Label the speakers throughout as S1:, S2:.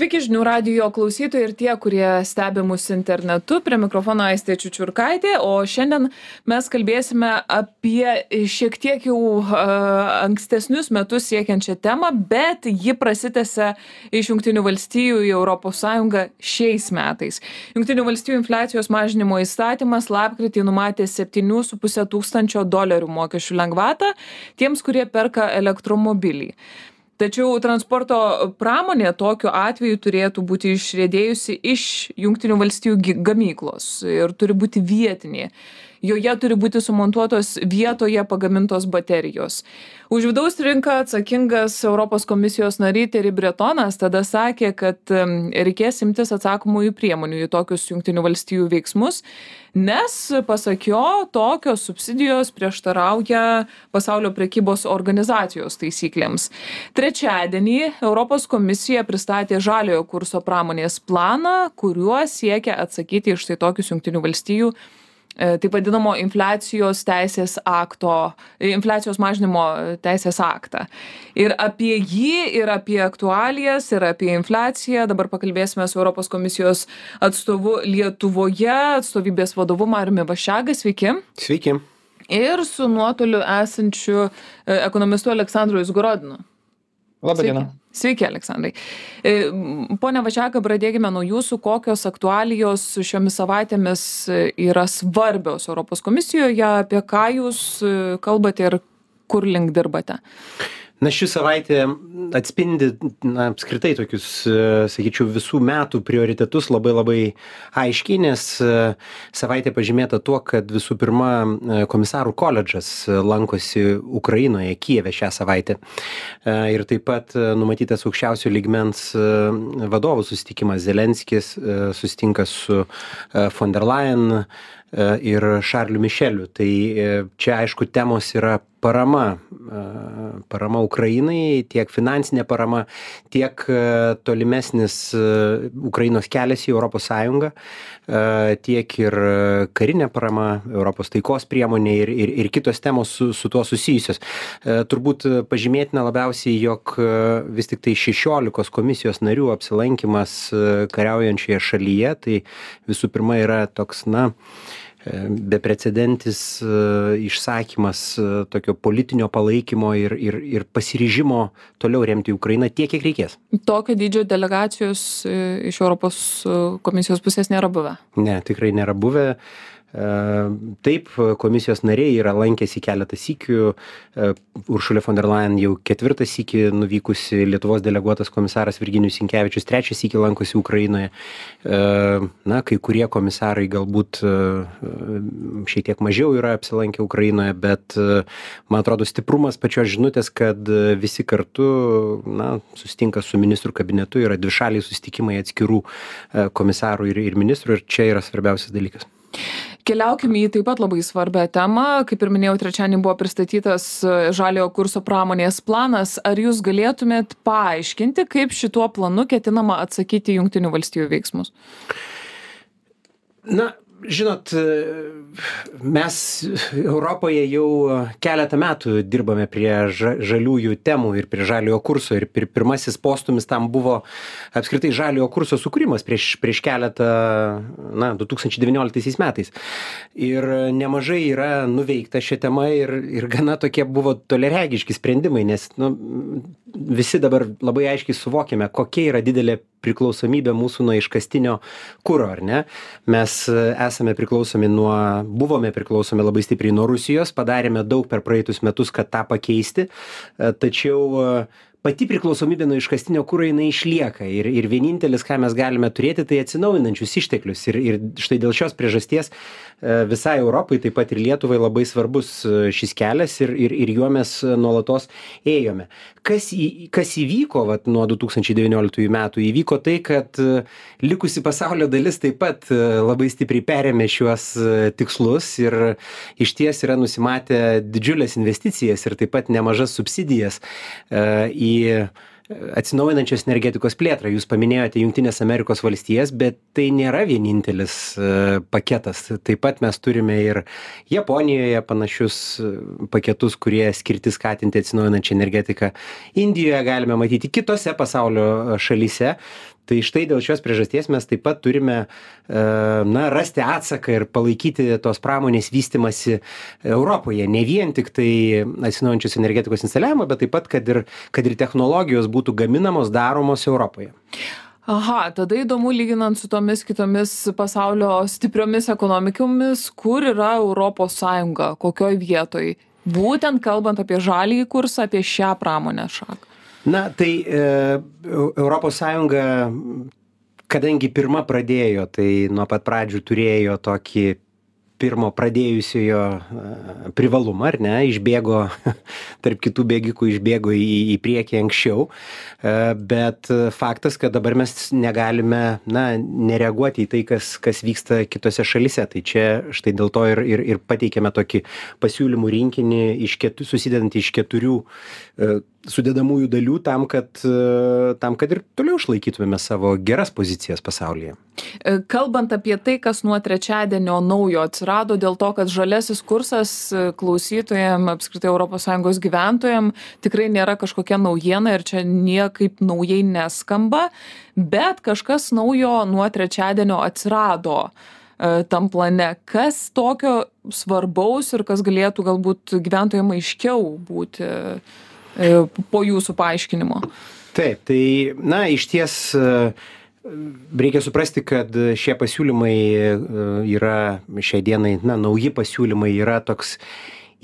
S1: Sveiki žinių radio klausytojai ir tie, kurie stebi mus internetu. Prie mikrofono Aistė Čiučiurkaitė, o šiandien mes kalbėsime apie šiek tiek jau uh, ankstesnius metus siekiančią temą, bet ji prasitęsia iš Junktinių valstijų į ES šiais metais. Junktinių valstijų infliacijos mažinimo įstatymas lapkritį numatė 7,5 tūkstančio dolerių mokesčių lengvatą tiems, kurie perka elektromobilį tačiau transporto pramonė tokiu atveju turėtų būti išriedėjusi iš jungtinių valstijų gamyklos ir turi būti vietinė joje turi būti sumontuotos vietoje pagamintos baterijos. Už vidaus rinką atsakingas europos komisijos narys teri bretonas tada sakė kad reikės imtis atsakomųjų priemonių į tokius jungtinių valstijų veiksmus nes pasak jo tokios subsidijos prieštarauja pasaulio prekybos organizacijos taisyklėms. Trečiadienį europos komisija pristatė žaliojo kurso pramonės planą kuriuo siekia atsakyti į štai tokius jungtinių valstijų E, taip vadinamo infliacijos teisės akto, infliacijos mažinimo teisės aktą. Ir apie jį, ir apie aktualijas, ir apie infliaciją dabar pakalbėsime su Europos komisijos atstovu Lietuvoje, atstovybės vadovu Mariumi Vašega. Sveiki.
S2: Sveiki.
S1: Ir su nuotoliu esančiu e, ekonomistu Aleksandru Izgorodinu.
S2: Labą dieną.
S1: Sveiki, Aleksandrai. E, pone Važiaka, pradėkime nuo jūsų, kokios aktualijos šiomis savaitėmis yra svarbios Europos komisijoje, apie ką jūs kalbate ir kur link dirbate
S2: na ši savaitė atspindi na apskritai tokius sakyčiau visų metų prioritetus labai labai aiškiai nes savaitė pažymėta tuo kad visų pirma komisarų koledžas lankosi ukrainoje kijeve šią savaitę ir taip pat numatytas aukščiausio lygmens vadovų susitikimas zelenskis susitinka su von der Leyen ir Šarliu Mišeliu. Tai čia aišku temos yra parama parama ukrainai tiek finansinė parama tiek tolimesnis ukrainos kelias į sąjungą tiek ir karinė parama europos taikos priemonė ir ir ir kitos temos su su tuo susijusios. Turbūt pažymėtina labiausiai jog vis tiktai šešiolikos komisijos narių apsilankymas kariaujančioje šalyje tai visų pirma yra toks na beprecedentis išsakymas tokio politinio palaikymo ir ir ir pasiryžimo toliau remti ukrainą tiek kiek reikės.
S1: Tokio dydžio delegacijos iš europos komisijos pusės nėra buvę.
S2: Ne tikrai nėra buvę Taip, komisijos nariai yra lankėsi keletą sykių. Uršulė von der Leyen jau ketvirtą sykį nuvykusi, Lietuvos deleguotas komisaras Virginijus Sinkevičius trečią sykį lankosi Ukrainoje. Na, kai kurie komisarai galbūt šiek tiek mažiau yra apsilankę Ukrainoje, bet man atrodo stiprumas pačios žinutės, kad visi kartu na, susitinka su ministrų kabinetu, yra dvišaliai susitikimai atskirų komisarų ir, ir ministrų ir čia yra svarbiausias dalykas
S1: keliaukim į taip pat labai svarbią temą. Kaip ir minėjau trečiadienį buvo pristatytas e, žaliojo kurso pramonės planas. Ar jūs galėtumėt paaiškinti kaip šituo planu ketinama atsakyti į jungtinių valstijų veiksmus?
S2: Na žinot mes europoje jau keletą metų dirbame prie ža žaliųjų temų ir prie žaliojo kurso ir pir pirmasis postūmis tam buvo apskritai žaliojo kurso sukūrimas prieš prieš keletą na du tūkstančiai devynioliktaisiais metais. Ir nemažai yra nuveikta šia tema ir ir gana tokie buvo toliaregiški sprendimai nes nu visi dabar labai aiškiai suvokiame kokia yra didelė priklausomybė mūsų nuo iškastinio kuro ar ne? Mes esame priklausomi nuo buvome priklausomi labai stipriai nuo rusijos padarėme daug per praeitus metus kad tą pakeisti. Tačiau pati priklausomybė nuo iškastinio kuro jinai išlieka. Ir ir vienintelis ką mes galime turėti tai atsinaujinančius išteklius. Ir ir štai dėl šios priežasties visai europai taip pat ir lietuvai labai svarbus šis kelias ir ir ir juo mes nuolatos ėjome. Kas į kas įvyko vat nuo du tūkstančiai devynioliktųjų metų? Įvyko tai kad likusi pasaulio dalis taip pat labai stipriai perėmė šiuos tikslus ir išties yra nusimatę didžiules investicijas ir taip pat nemažas subsidijas į į atsinaujinančios energetikos plėtrą. Jūs paminėjote jungtines amerikos valstijas bet tai nėra vienintelis paketas. Taip pat mes turime ir japonijoje panašius paketus kurie skirti skatinti atsinaujinančią energetiką. Indijoje galime matyti kitose pasaulio šalyse tai štai dėl šios priežasties mes taip pat turime na rasti atsaką ir palaikyti tos pramonės vystymąsi europoje. Ne vien tiktai atsinaujinančios energetikos instaliavimą bet taip pat kad ir kad ir technologijos būtų gaminamos daromos europoje.
S1: Aha tada įdomu lyginant su tomis kitomis pasaulio stipriomis ekonomikomis kur yra europos sąjunga kokioj vietoj. Būtent kalbant apie žaliąjį kursą apie šią pramonės šaką
S2: na tai e, sąjunga kadangi pirma pradėjo tai nuo pat pradžių turėjo tokį pirmo pradėjusiojo privalumą, ar ne, išbėgo, tarp kitų bėgikų išbėgo į, į priekį anksčiau, bet faktas, kad dabar mes negalime, na, nereaguoti į tai, kas, kas vyksta kitose šalise. Tai čia štai dėl to ir, ir, ir pateikėme tokį pasiūlymų rinkinį iš ketu, susidedantį iš keturių sudedamųjų dalių tam, kad, tam, kad ir toliau išlaikytumėme savo geras pozicijas pasaulyje.
S1: E, kalbant apie tai, kas nuo trečiadienio naujo atsirado, dėl to, kad žalesis kursas e, klausytojams, apskritai ES gyventojams tikrai nėra kažkokia naujiena ir čia niekaip naujai neskamba, bet kažkas naujo nuo trečiadienio atsirado e, tam plane. Kas tokio svarbaus ir kas galėtų galbūt gyventojams aiškiau būti E, po jūsų paaiškinimo.
S2: Taip, tai, na, iš ties e, reikia suprasti, kad šie pasiūlymai e, yra šiai dienai, na, nauji pasiūlymai yra toks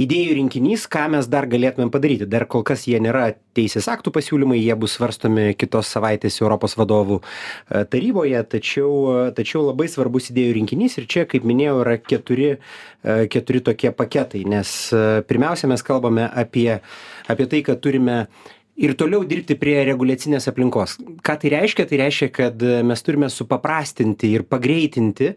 S2: idėjų rinkinys, ką mes dar galėtumėm padaryti. Dar kol kas jie nėra teisės aktų pasiūlymai, jie bus svarstomi kitos savaitės Europos vadovų taryboje, tačiau, tačiau labai svarbus idėjų rinkinys ir čia, kaip minėjau, yra keturi, keturi tokie paketai, nes pirmiausia, mes kalbame apie apie tai kad turime ir toliau dirbti prie reguliacinės aplinkos. Ką tai reiškia? Tai reiškia kad mes turime supaprastinti ir pagreitinti e,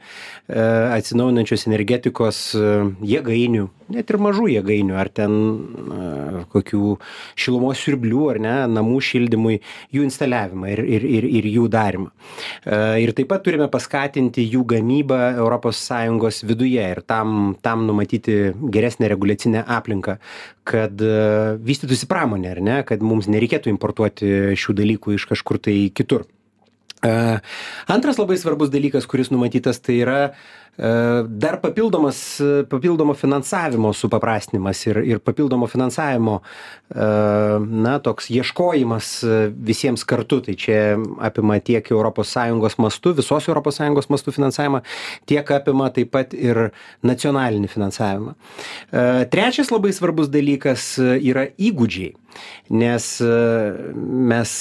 S2: atsinaujinančios energetikos e, jėgainių net ir mažų jėgainių ar ten e, kokių šilumos siurblių ar ne namų šildymui jų instaliavimą ir ir ir ir jų darymą ir taip pat turime paskatinti jų gamybą sąjungos viduje ir tam tam numatyti geresnę reguliacinę aplinką kad vystytųsi pramonė ar ne kad mums nereikėtų importuoti šių dalykų iš kažkur tai kitur. Antras labai svarbus dalykas, kuris numatytas, tai yra dar papildomas, papildomo finansavimo supaprastinimas ir, ir papildomo finansavimo, na, toks ieškojimas visiems kartu. Tai čia apima tiek ES mastu, visos ES mastu finansavimą, tiek apima taip pat ir nacionalinį finansavimą. Trečias labai svarbus dalykas yra įgūdžiai nes mes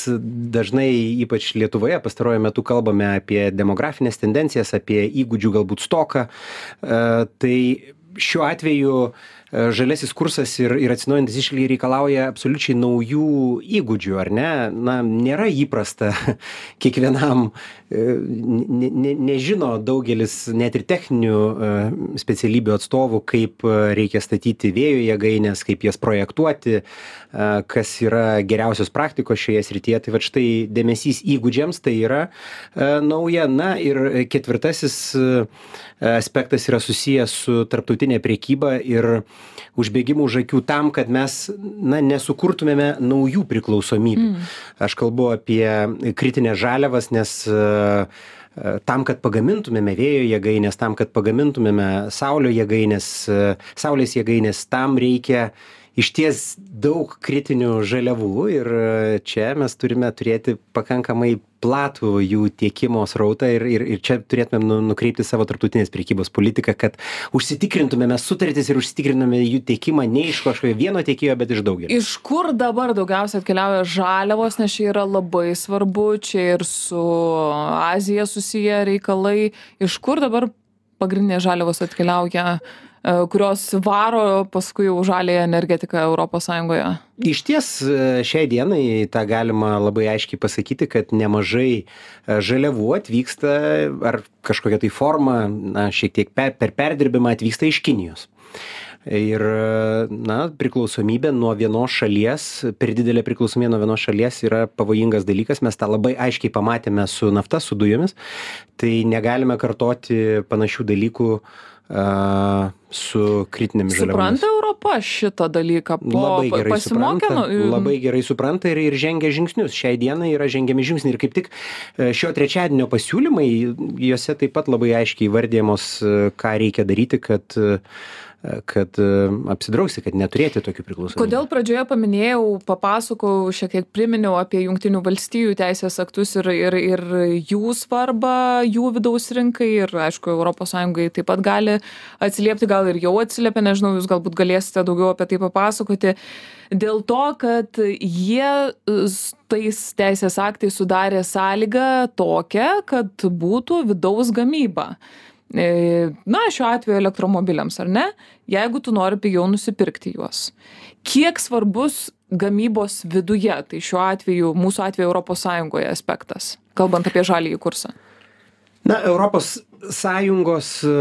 S2: dažnai ypač lietuvoje pastaruoju metu kalbame apie demografines tendencijas apie įgūdžių galbūt stoką tai šiuo atveju žaliasis kursas ir ir atsinaujinantys ištekliai reikalauja absoliučiai naujų įgūdžių ar ne? Na nėra įprasta kiekvienam ne ne nežino daugelis net ir techninių specialybių atstovų kaip reikia statyti vėjo jėgaines kaip jas projektuoti kas yra geriausios praktikos šioje srityje tai vat štai dėmesys įgūdžiams tai yra nauja na ir ketvirtasis aspektas yra susijęs su tarptautine prekyba ir užbėgimu už akių tam, kad mes na, nesukurtumėme naujų priklausomybių. Mm. Aš kalbu apie kritinės žaliavas, nes tam, kad pagamintumėme vėjo jėgainės, tam, kad pagamintumėme saulio jėgainės, saulės jėgainės, tam reikia išties daug kritinių žaliavų ir čia mes turime turėti pakankamai platų jų tiekimo srautą ir ir ir čia turėtumėm nu nukreipti savo tarptautinės prekybos politiką kad užsitikrintumėme sutartis ir užsitikriname jų tiekimą ne iš kažkokio vieno tiekėjo bet iš daugelio.
S1: Iš kur dabar daugiausia atkeliauja žaliavos nes čia yra labai svarbu čia ir su azija susiję reikalai. Iš kur dabar pagrindinės žaliavos atkeliauja E, kurios varo paskui jau žaliąją energetiką Europos Sąjungoje?
S2: Išties e, šiai dienai tą galima labai aiškiai pasakyti, kad nemažai e, žaliavų atvyksta ar kažkokia tai forma, na, šiek tiek per, per perdirbimą atvyksta iš Kinijos. Ir, na, priklausomybė nuo vienos šalies, per didelė priklausomybė nuo vienos šalies yra pavojingas dalykas, mes tą labai aiškiai pamatėme su nafta, su dujomis, tai negalime kartoti panašių dalykų uh, su kritinėmis žaliavomis.
S1: Supranta Europa šitą dalyką? Po,
S2: labai gerai
S1: pasimokė,
S2: supranta,
S1: nu,
S2: labai gerai supranta ir, ir žengia žingsnius. Šiai dienai yra žengiami žingsniai ir kaip tik e, šio trečiadienio pasiūlymai, juose taip pat labai aiškiai vardėjamos, e, ką reikia daryti, kad uh, kad e, apsidrausti, kad neturėti tokių priklausomybių.
S1: Kodėl pradžioje paminėjau, papasakojau, šiek tiek priminiau apie Junktinių valstijų teisės aktus ir, ir, ir jų svarbą jų vidaus rinkai ir, aišku, ES taip pat gali atsiliepti, gal ir jau atsiliepia, nežinau, jūs galbūt galėsite daugiau apie tai papasakoti. Dėl to, kad jie tais teisės aktais sudarė sąlygą tokią, kad būtų vidaus gamyba. E, na, šiuo atveju elektromobiliams, ar ne, jeigu tu nori pigiau nusipirkti juos. Kiek svarbus gamybos viduje, tai šiuo atveju, mūsų atveju Sąjungoje aspektas, kalbant apie žalį kursą?
S2: Na, Europos Sąjungos e,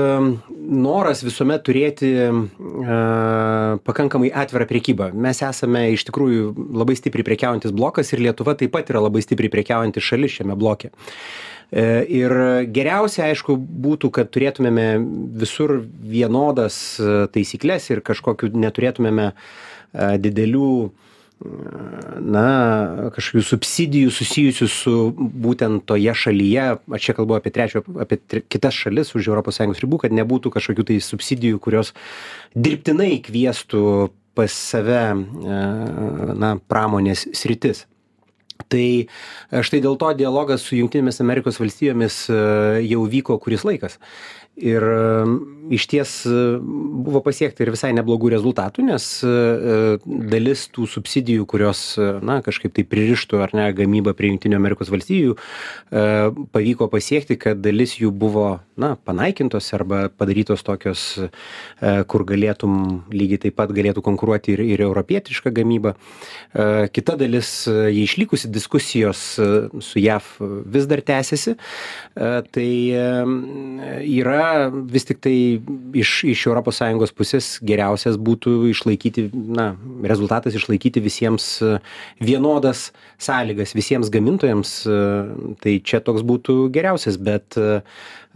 S2: noras visuomet turėti uh, pakankamai atvirą priekybą. Mes esame iš tikrųjų labai stipriai prekiaujantis blokas ir Lietuva taip pat yra labai stipriai prekiaujantis šalis šiame bloke. E, ir geriausia, aišku, būtų, kad turėtumėme visur vienodas e, taisyklės ir kažkokiu neturėtumėme e, didelių na, kažkokių subsidijų susijusių su būtent toje šalyje, aš čia kalbu apie trečio, apie kitas šalis už ES ribų, kad nebūtų kažkokių tai subsidijų, kurios dirbtinai kvieštų pas save, na, pramonės sritis tai štai dėl to dialogas su jungtinėmis amerikos valstijomis e, jau vyko kuris laikas ir išties buvo pasiekta ir visai neblogų rezultatų, nes e, dalis tų subsidijų, kurios, na, kažkaip tai pririštų ar ne gamybą prie Junktinių Amerikos valstijų, e, pavyko pasiekti, kad dalis jų buvo, na, panaikintos arba padarytos tokios, e, kur galėtum lygiai taip pat galėtų konkuruoti ir, ir europietiška gamyba. Kita dalis, jei išlikusi diskusijos su JAV vis dar tęsiasi, tai yra vis tiktai iš iš europos sąjungos pusės geriausias būtų išlaikyti na rezultatas išlaikyti visiems e, vienodas sąlygas visiems gamintojams e, tai čia toks būtų geriausias bet e,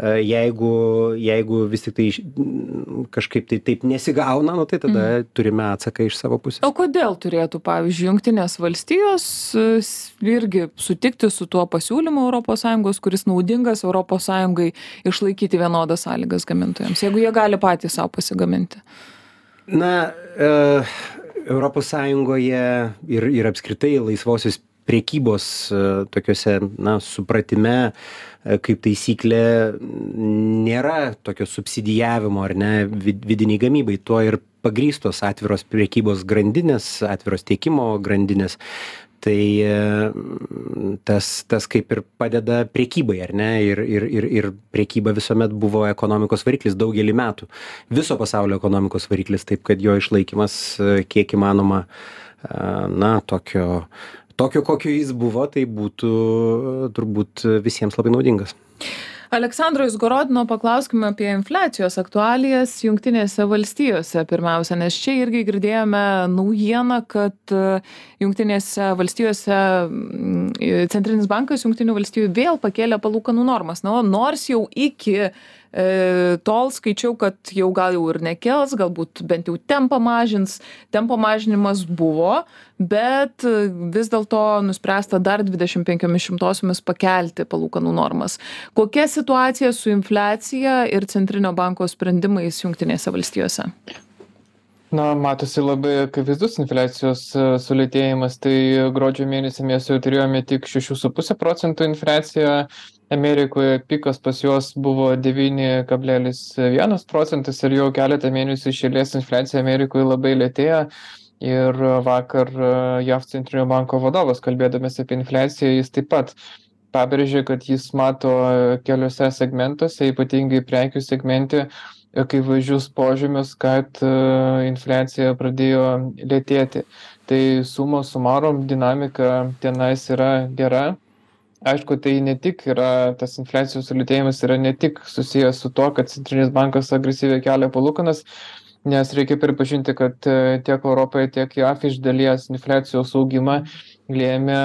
S2: jeigu jeigu vis tiktai kažkaip tai taip nesigauna nu tai tada mhm. turime atsaką iš savo pusės
S1: o kodėl turėtų pavyzdžiui jungtinės valstijos irgi sutikti su tuo pasiūlymu europos sąjungos kuris naudingas europos sąjungai išlaikyti vienodas sąlygas gamintojams jeigu jie gali patys sau pasigaminti?
S2: Na e, sąjungoje ir ir apskritai laisvosios prekybos e, tokiuose na supratime e, kaip taisyklė nėra tokio subsidijavimo ar ne vid vidinei gamybai. Tuo ir pagrįstos atviros prekybos grandinės atviros tiekimo grandinės tai tas tas kaip ir padeda prekybai ar ne? Ir ir ir ir prekyba visuomet buvo ekonomikos variklis daugelį metų. Viso pasaulio ekonomikos variklis taip kad jo išlaikymas kiek įmanoma na tokio tokio kokio jis buvo tai būtų turbūt visiems labai naudingas
S1: aleksandro izgorodino paklauskime apie infliacijos aktualijas jungtinėse valstijose. Pirmiausia nes čia irgi girdėjome naujieną kad e, jungtinėse valstijose centrinis bankas jungtinių valstijų vėl pakėlė palūkanų normas. Na nors jau iki tol skaičiau, kad jau gal jau ir nekels, galbūt bent jau tempą mažins. Tempo mažinimas buvo, bet vis dėlto nuspręsta dar 25 šimtosiomis pakelti palūkanų normas. Kokia situacija su infliacija ir centrinio banko sprendimais Junktinėse valstijose?
S3: Na, matosi labai akivaizdus infliacijos e, sulėtėjimas. Tai gruodžio mėnesį mes jau turėjome tik 6,5 procentų infliaciją, amerikoje pikas pas juos buvo devyni kablelis vienas procentas ir jau keletą mėnesių iš eilės infliacija amerikoje labai lėtėja. Ir vakar e, jav centrinio banko vadovas kalbėdamas apie infliaciją jis taip pat pabrėžė kad jis mato keliuose segmentuose ypatingai prekių segmente akivaizdžius požymius kad e, infliacija pradėjo lėtėti. Tai suma sumarum dinamika tenais yra gera aišku tai ne tik yra tas infliacijos sulėtėjimas yra ne tik susijęs su tuo kad centrinis bankas agresyviai kelia palūkanas nes reikia pripažinti kad e, tiek europoje tiek jav iš dalies infliacijos augimą lėmė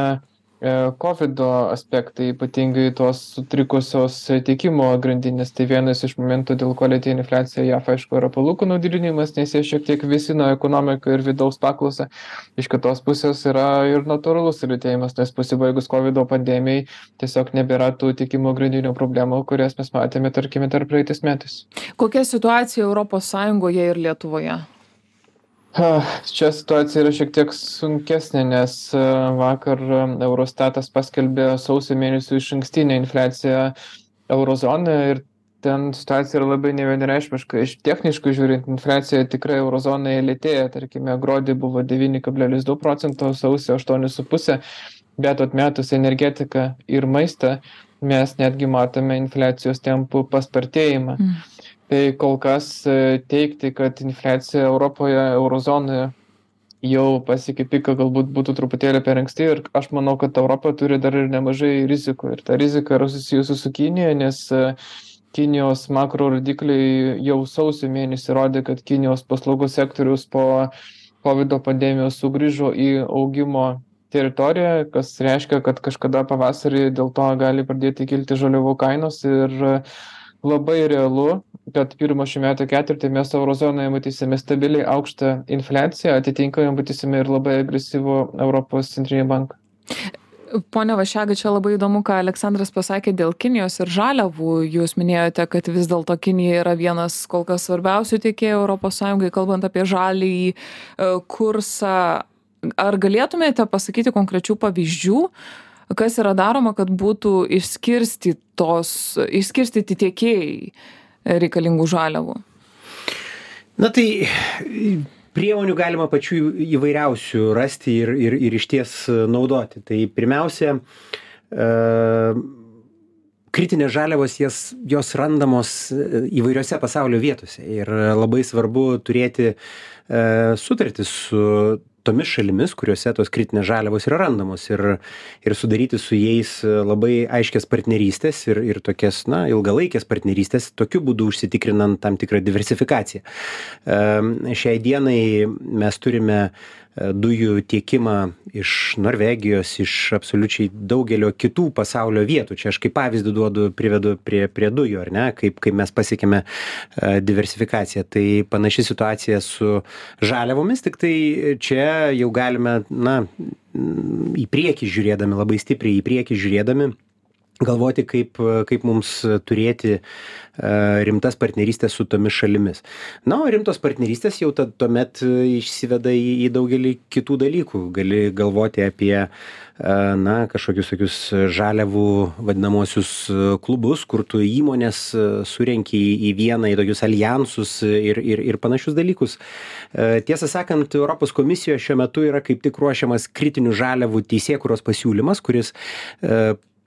S3: COVID aspektai, ypatingai tos sutrikusios tiekimo grandinės, tai vienas iš momentų, dėl ko lėtė infliacija JAF, aišku, yra palūkanų didinimas, nes jie šiek tiek visina ekonomiką ir vidaus paklausą. Iš kitos pusės yra ir natūralus lėtėjimas, nes pasibaigus COVID pandemijai tiesiog nebėra tų tiekimo grandinių problemų, kurias mes matėme, tarkime, tarp praeitais metais.
S1: Kokia situacija ES ir Lietuvoje?
S3: Čia situacija yra šiek tiek sunkesnė, nes e, vakar e, Eurostatas paskelbė sausio mėnesį iš ankstinę infliaciją eurozonoje ir ten situacija yra labai nevienareišmiška. Iš techniškai žiūrint, infliacija tikrai eurozonoje lėtėja, tarkime, gruodį buvo 9,2 procento, sausio 8,5, bet atmetus energetiką ir maistą mes netgi matome infliacijos tempų paspartėjimą. Mm tai kol kas e, teigti kad infliacija europoje euro zonoje jau pasiekė piką galbūt būtų truputėlį per anksti ir aš manau kad europa turi dar ir nemažai rizikų. Ir ta rizika yra susijusi su kinija nes e, kinijos makro rodikliai jau sausio mėnesį rodė kad kinijos paslaugų sektorius po kovido pandemijos sugrįžo į augimo teritoriją kas reiškia kad kažkada pavasarį dėl to gali pradėti kilti žaliavų kainos ir labai realu kad pirmą šių metų ketvirtį mes euro zonoje matysime stabiliai aukštą infliaciją, atitinkamai matysime ir labai agresyvų Europos centrinį banką.
S1: Pone Vašega, čia labai įdomu, ką Aleksandras pasakė dėl Kinijos ir žaliavų. Jūs minėjote, kad vis dėlto Kinija yra vienas kol kas svarbiausių tiekėjų ES, kalbant apie žalį e, kursą. Ar galėtumėte pasakyti konkrečių pavyzdžių, kas yra daroma, kad būtų išskirstytos, išskirstyti tiekėjai reikalingų žaliavų?
S2: Na tai priemonių galima pačių įvairiausių rasti ir, ir, ir iš ties naudoti. Tai pirmiausia, e, kritinės žaliavos jas, jos randamos įvairiose pasaulio vietose ir labai svarbu turėti e, sutartį su tomis šalimis kuriose tos kritinės žaliavos yra randamos ir ir sudaryti su jais labai aiškias partnerystes ir ir tokias na ilgalaikes partnerystes tokiu būdu užsitikrinant tam tikrą diversifikaciją. Šiai dienai mes turime dujų tiekimą iš norvegijos iš absoliučiai daugelio kitų pasaulio vietų. Čia aš kaip pavyzdį duodu privedu prie prie dujų ar ne? Kaip kaip mes pasiekėme diversifikaciją. Tai panaši situacija su žaliavomis tiktai čia jau galime na į priekį žiūrėdami labai stipriai į priekį žiūrėdami galvoti kaip kaip mums turėti rimtas partnerystes su tomis šalimis. Na o rimtos partnerystės jau tad tuomet išsiveda į į daugelį kitų dalykų. Gali galvoti apie na kažkokius tokius žaliavų vadinamuosius klubus kur tu įmones surenki į vieną į tokius aljansus ir ir ir panašius dalykus. Tiesą sakant europos komisijos šiuo metu yra kaip tik ruošiamas kritinių žaliavų teisėkūros pasiūlymas kuris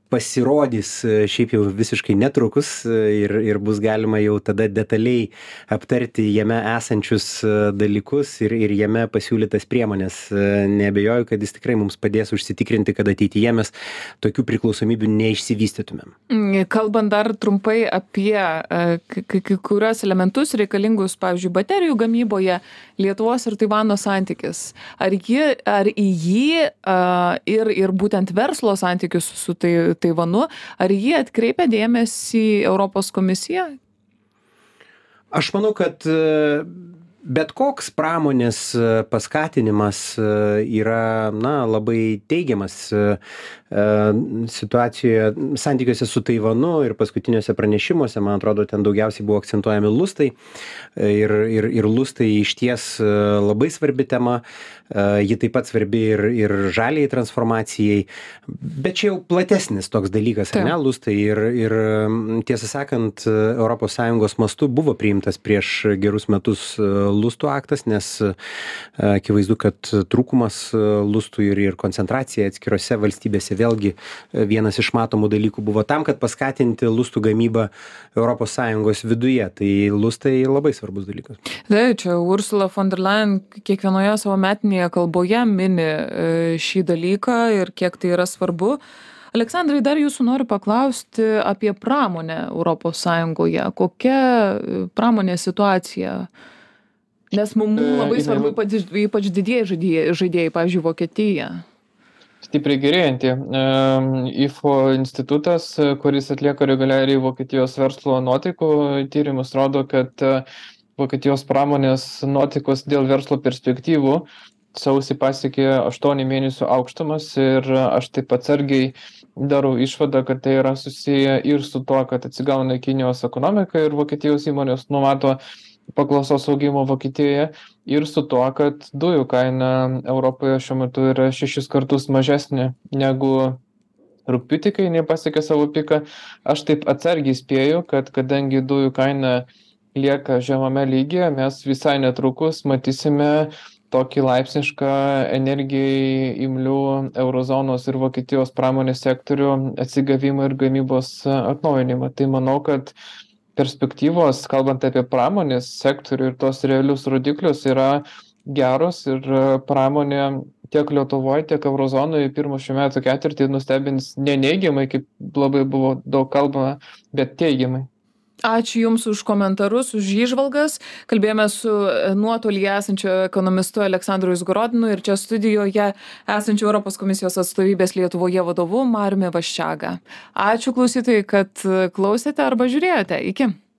S2: pasirodys e, šiaip jau visiškai netrukus e, ir ir bus galima jau tada detaliai aptarti jame esančius e, dalykus ir ir jame pasiūlytas priemones neabejoju kad jis tikrai mums padės užsitikrinti kad ateityje mes tokių priklausomybių neišsivystytumėm.
S1: Mm, kalbant dar trumpai apie kai kai kuriuos elementus reikalingus pavyzdžiui baterijų gamyboje lietuvos ir taivano santykis. Ar ji ar į jį ir ir būtent verslo santykius su tai taivanu. Ar jį atkreipia dėmesį europos komisija
S2: aš manau kad bet koks pramonės paskatinimas yra na labai teigiamas situacijoje santykiuose su taivanu ir paskutiniuose pranešimuose man atrodo ten daugiausiai buvo akcentuojami lustai. Ir ir ir lustai išties labai svarbi tema. Ji taip pat svarbi ir ir žaliajai transformacijai. Bet čia jau platesnis toks dalykas ar ne? Lustai ir ir tiesą sakant sąjungos mastu buvo priimtas prieš gerus metus lustų aktas nes akivaizdu kad trūkumas lustų ir ir koncentracija atskirose valstybėse vėlgi e, vienas iš matomų dalykų buvo tam kad paskatinti lustų gamybą europos sąjungos viduje. Tai lustai labai svarbus dalykas.
S1: Taip čia ursula von der leyen kiekvienoje savo metinėje kalboje mini e, šį dalyką ir kiek tai yra svarbu. Aleksandrai dar jūsų noriu paklausti apie pramonę europos sąjungoje. Kokia e, pramonės situacija? Nes mum labai svarbu ypač didieji žaidėjai pavyzdžiui vokietija
S3: stipriai gerėjanti. IFO institutas, kuris atlieka reguliariai Vokietijos verslo nuotaikų tyrimus, rodo, kad Vokietijos pramonės nuotaikos dėl verslo perspektyvų sausį pasiekė 8 mėnesių aukštumas ir aš taip atsargiai darau išvadą, kad tai yra susiję ir su tuo, kad atsigauna Kinijos ekonomika ir Vokietijos įmonės numato paklausos augimo Vokietijoje ir su tuo, kad dujų kaina Europoje šiuo metu yra šešis kartus mažesnė negu rūpiutį, kai jinai pasiekė savo piką. Aš taip atsargiai spėju, kad kadangi dujų kaina lieka žemame lygyje, mes visai netrukus matysime tokį laipsnišką energijai imlių eurozonos ir Vokietijos pramonės sektorių atsigavimą ir gamybos atnaujinimą. Tai manau, kad perspektyvos, kalbant apie pramonės sektorių ir tos realius rodiklius, yra geros ir pramonė tiek Lietuvoje, tiek Eurozonoje pirmą šių metų ketvirtį nustebins ne neigiamai, kaip labai buvo daug kalbama, bet teigiamai.
S1: Ačiū Jums už komentarus, už įžvalgas. Kalbėjome su e, nuotolyje esančiu ekonomistu Aleksandru Izgorodinu ir čia studijoje esančiu Europos komisijos atstovybės Lietuvoje vadovu Mariumi Vaščiaga. Ačiū klausytojai, kad klausėte arba žiūrėjote. Iki.